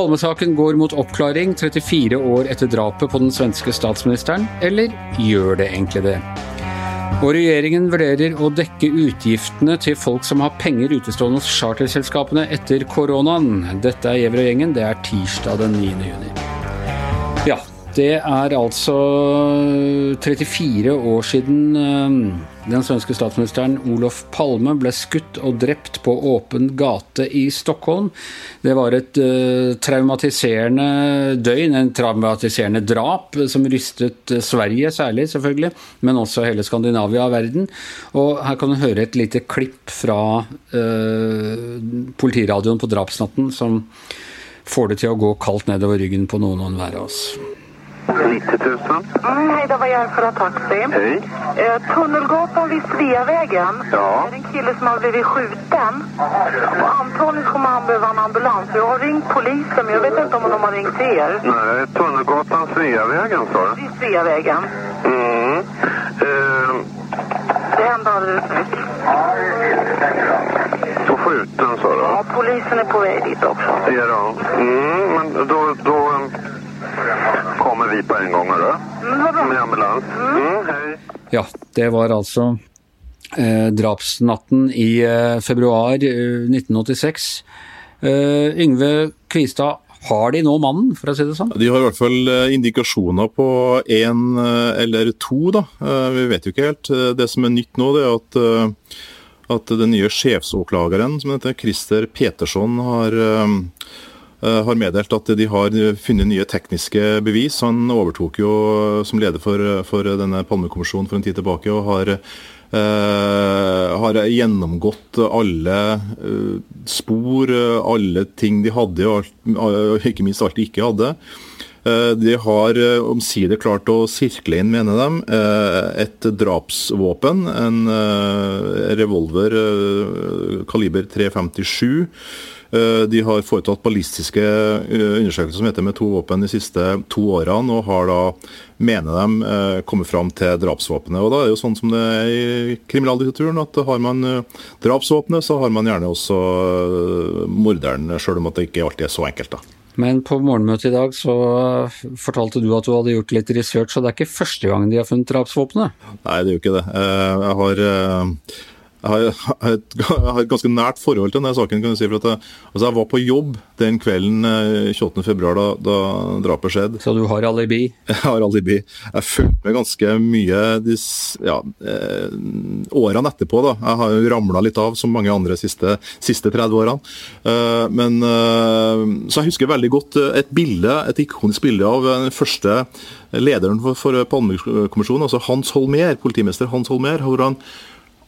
Palmesaken går mot oppklaring 34 år etter drapet på den svenske statsministeren, eller gjør det egentlig det? Og regjeringen vurderer å dekke utgiftene til folk som har penger utestående hos charterselskapene etter koronaen. Dette er Gjever og gjengen, det er tirsdag den 9. juni. Det er altså 34 år siden eh, den svenske statsministeren Olof Palme ble skutt og drept på åpen gate i Stockholm. Det var et uh, traumatiserende døgn, en traumatiserende drap, som rystet Sverige særlig, selvfølgelig, men også hele Skandinavia og verden. Og her kan du høre et lite klipp fra uh, politiradioen på drapsnatten som får det til å gå kaldt nedover ryggen på noen og enhver av oss. 90 000. Mm, hej, det var jag för taxi. Hej. Eh, Tunnelgatan vid Sveavägen. Ja. Det är en kille som har blivit skjuten. Och antagligen kommer han behöva en ambulans. Jag har ringt polisen, men jag vet inte om de har ringt er. Nej, Tunnelgatan Sveavägen sa du? Vid Sveavägen. Mm. Eh, Det hände alldeles nyss. på skjuten sa du? Ja, polisen är på väg dit också. Ja då. Mm, men då, då eh, kommer vi på en gang, vad bra. Med ambulanse. Mm, hei. Ja, det var altså eh, drapsnatten i eh, februar eh, 1986. Eh, Yngve Kvistad, har de nå mannen, for å si det sånn? De har i hvert fall eh, indikasjoner på én eller to, da. Eh, Vi vet jo ikke helt. Eh, Det som er nytt nå, det er at, eh, at den nye sjefsåklageren, som heter Christer Petersson, har, eh, eh, har meddelt at de har funnet nye tekniske bevis. Han overtok jo som leder for, for denne Palmekommisjonen for en tid tilbake og har eh, har gjennomgått alle eh, spor, eh, alle ting de hadde, og ikke minst alt de ikke hadde. Eh, De har eh, omsider klart å sirkle inn, mener de, eh, et drapsvåpen. En eh, revolver eh, kaliber 357. Eh, De har foretatt ballistiske eh, undersøkelser som heter med to våpen de siste to årene, og har da, mener de, eh, kommet fram til drapsvåpenet. Og da er det jo sånn som det er i kriminaldiktaturen, at har man drapsvåpenet, så har man gjerne også morderen, sjøl om at det ikke alltid er så enkelt. da. Men på morgenmøtet i dag så fortalte du at du hadde gjort litt research, og det er ikke første gang de har funnet drapsvåpenet? Nei, det er jo ikke det. Jeg har, jeg har, et, ganske nært forhold til denne saken. kan du si, for at jeg, altså jeg var på jobb den kvelden eh, 28.2, da, da drapet skjedde. Så du har alibi? Jeg har alibi. Jeg fulgte med ganske mye de ja, eh, årene etterpå. da. Jeg har jo ramla litt av, som mange andre siste, siste 30 årene. Eh, men, eh, så jeg husker veldig godt eh, et bilde, et ikonisk bilde av eh, den første lederen for, for Palmekommisjonen, altså Hans Holmer, politimester Hans Holmer. hvor han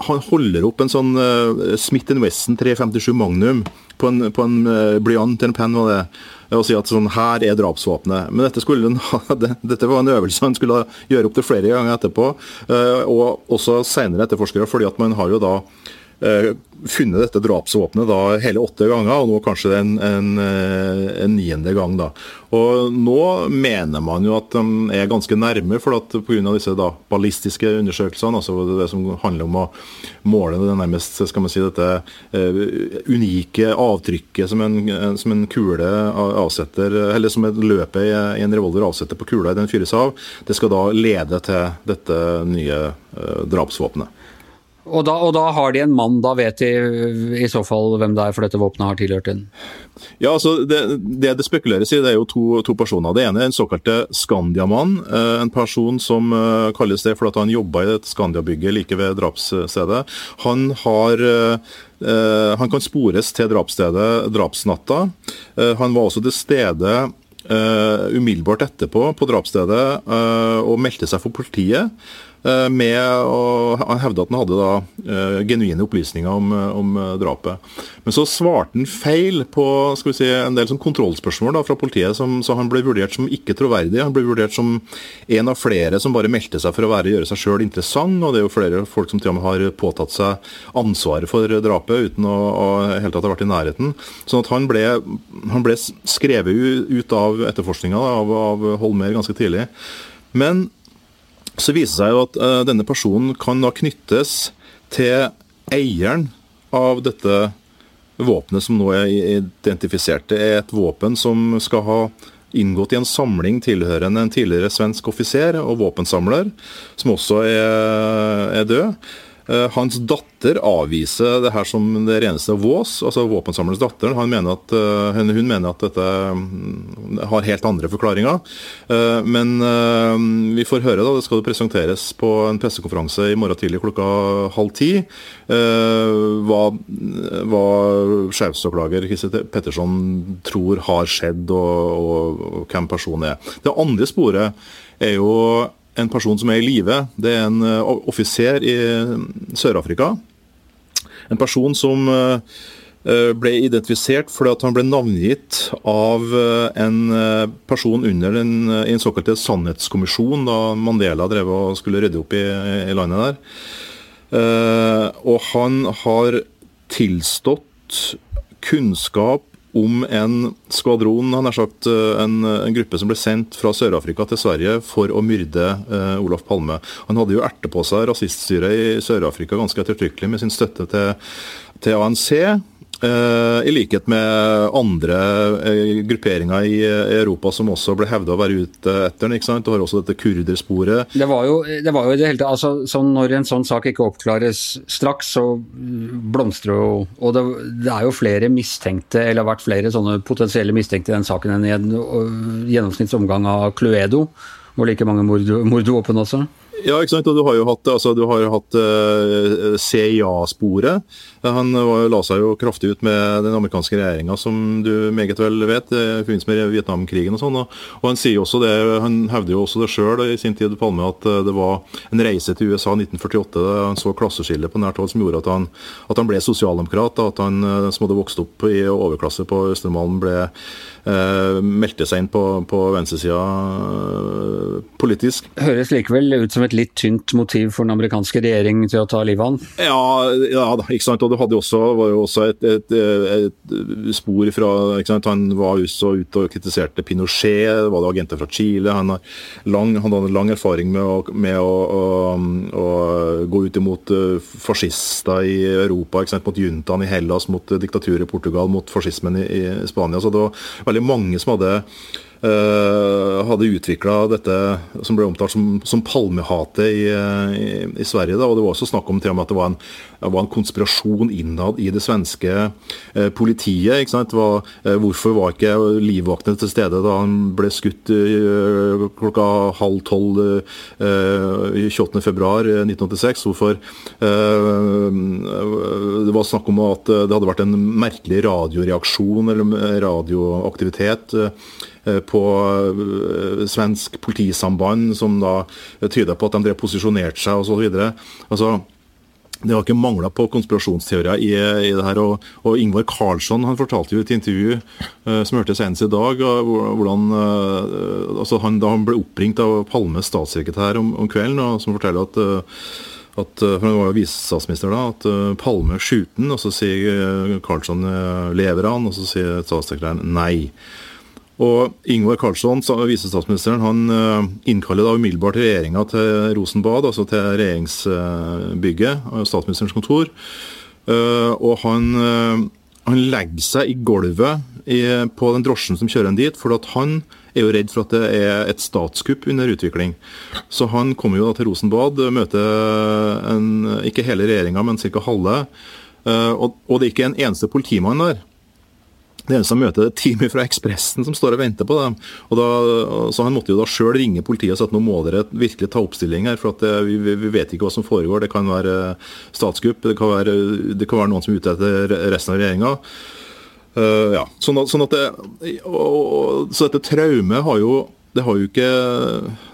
han holder opp en sånn uh, Smith Wesson 357 Magnum på en, på en uh, blyant eller en penn var det, og sier at sånn, her er drapsvåpenet. Men dette, skulle, dette var en øvelse han skulle gjøre opp til flere ganger etterpå, uh, og også senere etterforskere, fordi at man har jo da funnet dette drapsvåpenet da hele åtte ganger, og nå kanskje en, en, uh, en niende gang. da. Og Nå mener man jo at de er ganske nærme, for at pga. disse da ballistiske undersøkelsene, altså det som handler om å måle det nærmest skal man si, dette eh, unike avtrykket som en, som en kule avsetter, eller som et løpet i, en revolver avsetter på kula i den fyres av, det skal da lede til dette nye eh, drapsvåpenet. Og da, og da har de en mann, da vet de i så fall hvem det er, for dette våpenet har tilhørt en Ja, altså det, det det spekuleres i, det er jo to, to personer. Det ene er en såkalte Skandiamann. eh, En person som eh, kalles det fordi han jobba i et Skandia-bygget like ved drapsstedet. Han har eh, han kan spores til drapsstedet drapsnatta. Han var også til stede umiddelbart etterpå på drapsstedet og meldte seg for politiet. Eh, Med, å hevde at han hadde da eh, genuine opplysninger om, eh, om drapet. Men så svarte han feil på skal vi si, en del kontrollspørsmål da, fra politiet, som, så han ble vurdert som ikke troverdig. Han ble vurdert som en av flere som bare meldte seg for å være, gjøre seg sjøl interessant. og Det er jo flere folk som til og med har påtatt seg ansvaret for drapet uten å, å helt tatt ha vært i nærheten. Sånn at han ble, han ble skrevet ut av etterforskninga av, av Holmer ganske tidlig. Men så viser det seg jo at uh, denne personen kan da knyttes til eieren av dette våpenet som nå er identifisert, det er et våpen som skal ha inngått i en samling tilhørende en tidligere svensk offiser og våpensamler, som også er, er død. Eh, hans datter avviser det her som det reneste vås, altså våpensamlerens datter. Mener at, eh, hun mener at dette mm, har helt andre forklaringer. Eh, men vi får høre, da. Det skal presenteres på en pressekonferanse i morgen tidlig klokka halv ti. Hva, hva sjefsåklager Christer Petterson tror har skjedd, og, og, og hvem personen er. Det andre sporet er jo en person som er i live. Det er en uh, offiser i Sør-Afrika. En person som uh, ble identifisert fordi han ble navngitt av en person under den, i en såkalt sannhetskommisjon da Mandela drev og skulle rydde opp i, i landet der. Og han har tilstått kunnskap om en skvadron, han har sagt eh, en, en, gruppe som ble sendt fra Sør-Afrika til Sverige for å myrde eh, Olaf Palme. Han hadde jo erte på seg rasiststyret i Sør-Afrika ganske ettertrykkelig med sin støtte til, til ANC. Eh, I likhet med andre eh, grupperinger i Europa som også ble hevda å være ute etter den. ikke sant? Du har også dette kurdersporet. Det var jo, det var jo det hele tatt, altså, sånn Når en sånn sak ikke oppklares straks, så blomstrer jo Og det, det, er jo flere mistenkte, eller har vært flere sånne potensielle mistenkte i den saken enn i en gjennomsnittsomgang av Cluedo, hvor like mange mordvåpen også. Ja, ikke sant? og du har jo hatt, altså, hatt uh, CIA-sporet. Han var, la seg jo kraftig ut med den amerikanske regjeringa, som du meget vel vet, i forbindelse med Vietnamkrigen og sånn. Og, og, han sier også det, han hevder jo også det sjøl i sin tid, Palme, at eh, det var en reise til USA 1948 da han så klasseskillet på nært hold som gjorde at han, at han ble sosialdemokrat. At han eh, som hadde vokst opp i overklasse på Østermalm, ble uh, meldte seg inn på, på venstresida uh, politisk. Høres likevel ut som et litt tynt motiv for den amerikanske regjering til å ta livet av han? Ja, ja ikke sant. Og det hadde også, var jo også et, et, et, spor fra Han var også ute og kritiserte Pinochet, var det agenter fra Chile. Han, lang, han hadde lang erfaring med, å, med å, å, å, gå ut imot eh, fascister i Europa, mot juntaen i Hellas, mot diktaturet i Portugal, mot fascismen i, i Spania. Så det var veldig mange som hadde hadde utvikla dette som ble omtalt som, som palmehatet i, i, i, Sverige. Da, og Det var også snakk om til og med at det var en, det var en konspirasjon innad i det svenske eh, politiet. ikke sant? Var, eh, hvorfor var ikke livvaktene til stede da han ble skutt klokka halv tolv 28.2.1986? Hvorfor Det var snakk om at det hadde vært en merkelig radioreaksjon eller radioaktivitet Eh, på eh, svensk politisamband, som da tyder på at de posisjonerte seg osv. Altså, det har ikke mangla på konspirasjonsteorier i, i, det her. Og, og Ingvar Karlsson han fortalte jo i et intervju uh, som hørte senest i dag, hvordan uh, altså han, da han ble oppringt av Palmes statssekretær om, om kvelden, og som forteller at uh, at, for Han var jo visestatsminister da, at Palme skjuter, han, og så sier Karlsson lever han, og så sier statssekretæren nei. Og Ingvar Karlsson, visestatsministeren, han eh, innkaller da umiddelbart regjeringa til Rosenbad, altså til regjeringsbygget, statsministerens kontor. Eh, og han, eh, han legger seg i gulvet på den drosjen som kjører han dit, for han er jo redd for at det er et statskupp under utvikling. Så han kommer jo da til Rosenbad, møter en, ikke hele regjeringa, men ca. halve. Og det er ikke en eneste politimann der. Det eneste han møter, er et team fra Ekspressen som står og venter på dem. Og da, så Han måtte jo da sjøl ringe politiet og si at nå må dere virkelig ta oppstilling her. For det, vi, vi, vet ikke hva som foregår. Det kan være statskupp, det kan være, det kan være noen som er ute etter resten av regjeringa. Uh, ja. sånn sånn at det, så dette traumet har jo det har jo ikke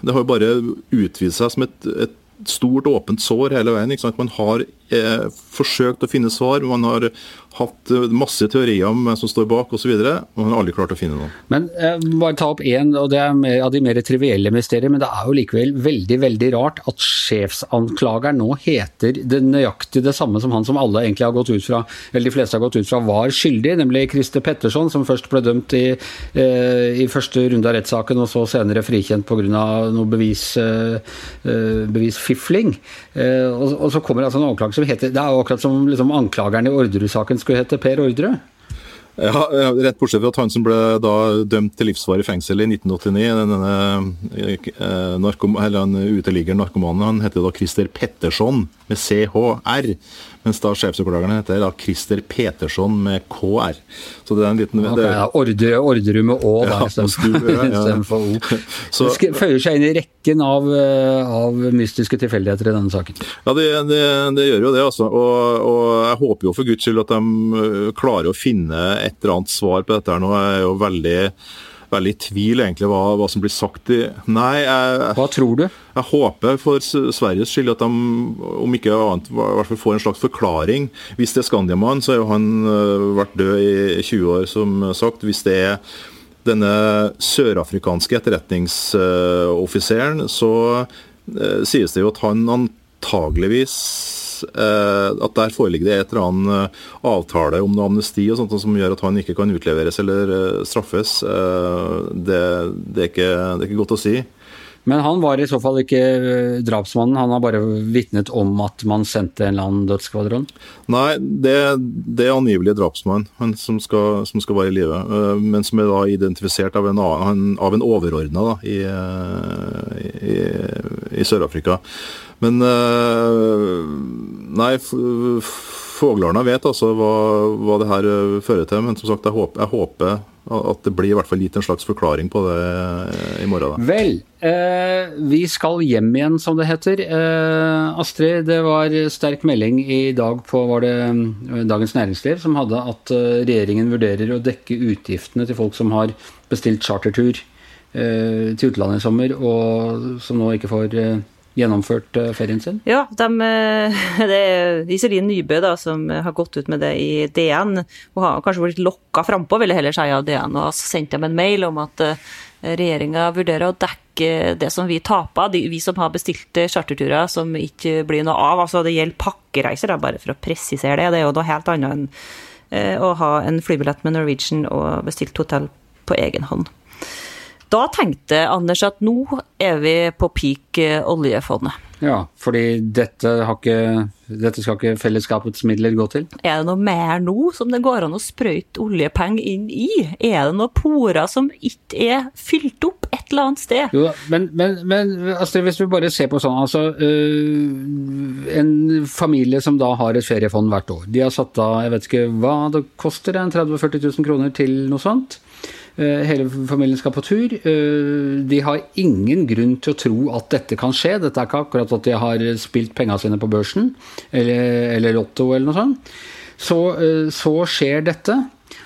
Det har jo bare utvist seg som et, et stort, åpent sår hele veien. Man har eh, forsøkt å finne svar. Man har hatt eh, masse teorier om hvem som står bak osv., og man har aldri klart å finne noe. Men eh, bare ta opp én, av de mer trivielle mysterier, men det er jo likevel veldig veldig rart at sjefsanklageren nå heter det nøyaktig det samme som han som alle egentlig har gått ut fra, eller de fleste har gått ut fra var skyldig, nemlig Christer Petterson, som først ble dømt i, eh, i første runde av rettssaken, og så senere frikjent pga. noe bevis, eh, eh, bevisfifling. Eh, og, og, så kommer altså en anklage som heter Det er jo akkurat som liksom, anklageren i Orderud-saken skulle hete Per Ordre. Ja, Rett bortsett fra at han som ble da dømt til livsvarig fengsel i 1989, denne eh, narkom, eller uteliggeren narkomanen, han heter da Christer Petterson med CHR. Mens da sjefsøkoklageren heter da Christer Petersson med KR. Så det er en liten okay, ja, Ordre, ordre med Å ja, istedenfor ja. O. Så, det føyer seg inn i rekken av, eh, av mystiske tilfeldigheter i denne saken. Ja, det, det, det gjør jo det, altså. Og, og, jeg håper jo for guds skyld at de eh, klarer å finne et eller annet svar på dette. her nå. Jeg er jo veldig veldig i tvil egentlig hva, hva som blir sagt. I, nei, jeg, Hva tror du? Jeg håper for Sveriges skyld at de om ikke annet, i hvert fall får en slags forklaring. Hvis det er Skandiamann, så har jo han uh, vært død i 20 år, som sagt. Hvis det er denne sørafrikanske etterretningsoffiseren, så uh, sies det jo at han antageligvis Eh, at der foreligger det et eller annet eh, avtale om noe amnesti og sånt som gjør at han ikke kan utleveres eller eh, straffes. Det, det, er, ikke, det er ikke godt å si. Men han var i så fall ikke drapsmannen, han har bare vitnet om at man sendte en eller annen dødsskvadron? Nei, det, det er angivelig drapsmannen som skal, som skal være i live, men som er da identifisert av en, av en overordna i, i, i Sør-Afrika. Men eh, nei, fuglearna vet altså hva, hva, det her eh, fører til. Men som sagt, jeg håper, jeg håper, at det blir i hvert fall gitt en slags forklaring på det eh, i morgen. Da. Vel, eh, vi skal hjem igjen, som det heter. Eh, Astrid, det var sterk melding i dag på var det Dagens Næringsliv som hadde at regjeringen vurderer å dekke utgiftene til folk som har bestilt chartertur eh, til utlandet i sommer, og som nå ikke får gjennomført eh, ferien sin? Ja, de, eh, det er Iselin Nybø da, som har gått ut med det i DN. Hun har kanskje blitt lokka frampå, vil jeg heller si, av DN. Og har sendt dem en mail om at eh, regjeringa vurderer å dekke det som vi taper, vi som har bestilt charterturer som ikke blir noe av. altså Det gjelder pakkereiser, bare for å presisere det. Det er jo noe helt annet enn å ha en flybillett med Norwegian og bestilt hotell på egen hånd. Da tenkte Anders at nå er vi på peak eh, oljefondet. Ja, fordi dette, ikke, dette, skal ikke fellesskapets midler gå til? Er det noe mer nå som det går an å sprøyte oljepenger inn i? Er det noen porer som ikke er fylt opp et eller annet sted? Jo, men, men, men Astrid, hvis vi bare ser på sånn, altså øh, En familie som da har et feriefond hvert år. De har satt av, jeg vet ikke hva det koster, 30 000-40 000 kroner til noe sånt. Eh, hele familien skal på tur. Eh, de har ingen grunn til å tro at dette kan skje. Dette er ikke akkurat at de har spilt pengene sine på børsen eller, eller Lotto eller noe sånt. Så, eh, så skjer dette.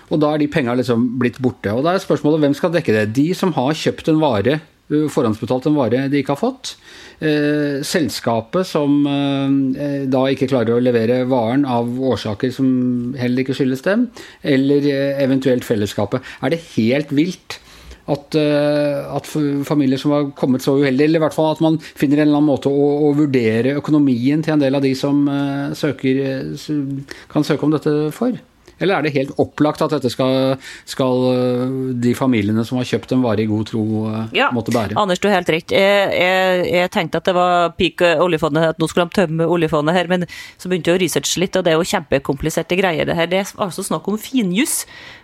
Og da er de penga liksom blitt borte. Og da er spørsmålet hvem skal dekke det? De som har kjøpt en vare, forhåndsbetalt en vare de ikke har fått. Eh, selskapet som eh, da ikke klarer å levere varen av årsaker som heller ikke skyldes dem, eller eh, eventuelt fellesskapet. Er det helt vilt at, at, familier som har kommet så uheldig, eller i hvert fall at man finner en eller annen måte å, å vurdere økonomien til en del av de som søker, kan søke om dette for? Eller er det helt opplagt at dette skal, skal øh, de familiene som har kjøpt en vare i god tro, øh, ja, måtte bære? Anders, du har helt rett. Jeg, jeg, jeg, tenkte at det var peak oljefondet, at nå skulle de tømme oljefondet her, men så begynte jeg å researche litt, og det er jo kjempekompliserte greier det her. Det er altså snakk om finjuss.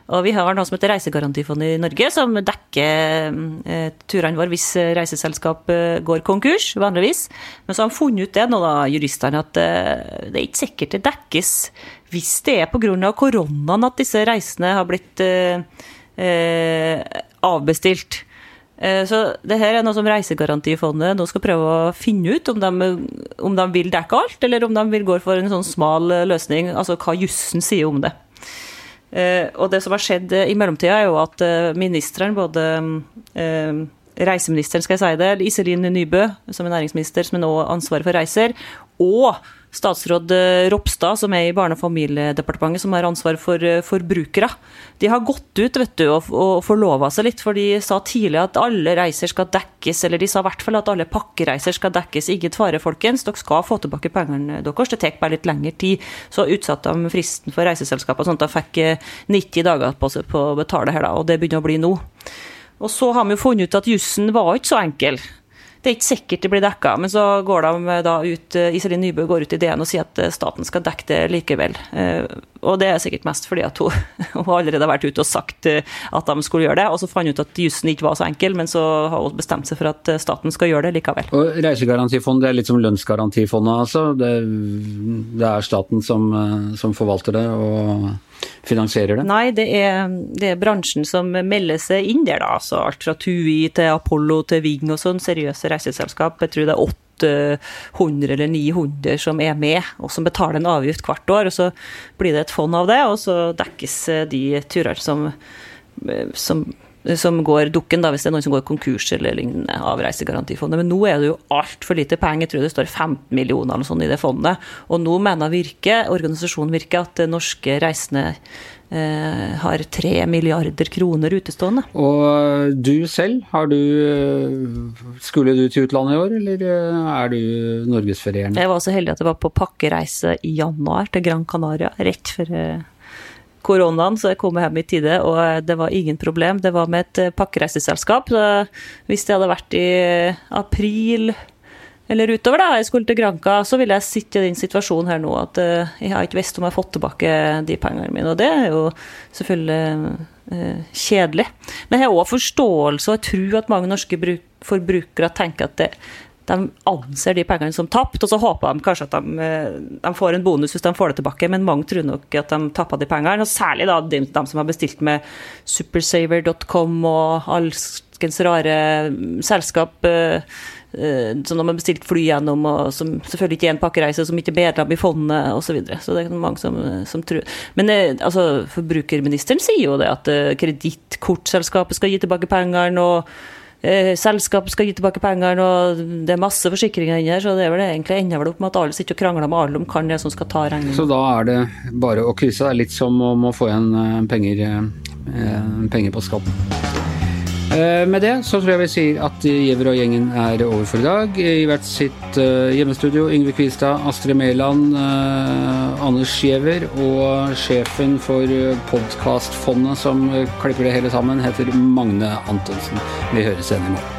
Og vi har noe som heter Reisegarantifond i Norge, som dekker eh, turene våre hvis reiseselskap eh, går konkurs, vanligvis. Men så har de funnet ut det nå, da, juristene, at eh, det er ikke sikkert det dekkes hvis det er pga. koronaen at disse reisene har blitt eh, eh, avbestilt. Eh, så det her er noe som Reisegarantifondet nå skal prøve å finne ut, om de, om de vil dekke alt, eller om de vil gå for en sånn smal løsning, altså hva jussen sier om det. Eh, og det som har skjedd i mellomtida, er jo at eh, ministeren, både eh, reiseministeren, skal jeg si det, Iselin Nybø, som er næringsminister, som er nå ansvaret for reiser, og statsråd Ropstad, som er i Barne- og familiedepartementet, som har ansvar for forbrukere. De har gått ut vet du, og, og forlova seg litt, for de sa tidlig at alle reiser skal dekkes, eller de sa i hvert fall at alle pakkereiser skal dekkes. Ingen fare, folkens, dere skal få tilbake pengene deres. Det tar bare litt lengre tid. Så utsatte de fristen for reiseselskapene, sånn at de fikk 90 dager på på å betale her, da, og det begynner å bli nå. Og så har vi jo funnet ut at jussen var ikke så enkel. Det er ikke sikkert det blir dekka, men så går de da ut Iselin Nybø går ut i DN og sier at staten skal dekke det likevel. Og det er sikkert mest fordi at hun, hun allerede har vært ute og sagt at de skulle gjøre det, og så fant hun ut at jussen ikke var så enkel, men så har hun bestemt seg for at staten skal gjøre det likevel. Og Reisegarantifondet er litt som lønnsgarantifondet, altså. Det, det er staten som, som forvalter det og finansierer det? Nei, det er, det er, bransjen som melder seg inn der, da. Altså alt fra TUI til Apollo til Ving og sånn, seriøse reiseselskap. Jeg tror det er 800 eller 900 som er med, og som betaler en avgift hvert år. og Så blir det et fond av det, og så dekkes de turer som, som som går dukken, da, hvis det er noen som går konkurs eller lignende av Reisegarantifondet. Men nå er det jo altfor lite penger. Jeg tror det står 15 millioner eller sånn i det fondet. Og nå mener Virke, organisasjonen Virke, at norske reisende eh, har 3 milliarder kroner utestående. Og du selv, har du Skulle du til utlandet i år, eller eh, er du norgesferierende? Jeg var så heldig at jeg var på pakkereise i januar til Gran Canaria, rett før eh, koronaen, så jeg kom hjem i tide, og det var ingen problem. Det var med et eh, pakkereiseselskap. Hvis det hadde vært i april eller utover, da, jeg skulle til Granca, så ville jeg sitte i den situasjonen her nå at jeg har ikke visst om jeg har fått tilbake de pengene mine. Og det er jo selvfølgelig kjedelig. Men jeg har òg forståelse, og jeg tror at mange norske forbrukere tenker at det, de anser de pengene som tapt, og så håper de kanskje at de, eh, de, får en bonus hvis de får det tilbake, men mange tror nok at de tappa de pengene. Og særlig da de, de som har bestilt med supersaver.com og alskens rare selskap uh, som de har bestilt fly gjennom, og som selvfølgelig ikke er en pakkereise, som ikke er medlem i fondet osv. Så, videre. så det er mange som, som tror Men altså, forbrukerministeren sier jo det at kredittkortselskapet skal gi tilbake pengene. og eh, selskap skal gi tilbake pengene, og det er masse forsikringer inni her, så det er vel egentlig ender vel opp med at alle sitter og krangler med alle om hvem det som skal ta regningen. Så da er det bare å krysse? Det er litt som om å få igjen eh, penger, eh, penger på skatten. Eh, med det så tror jeg vi sier at Giæver og gjengen er over for i dag. I hvert sitt uh, hjemmestudio Yngve Kvistad, Astrid Mæland, uh, Anders Giæver og sjefen for podkastfondet som klipper det hele sammen, heter Magne Antonsen. Vi høres igjen i morgen.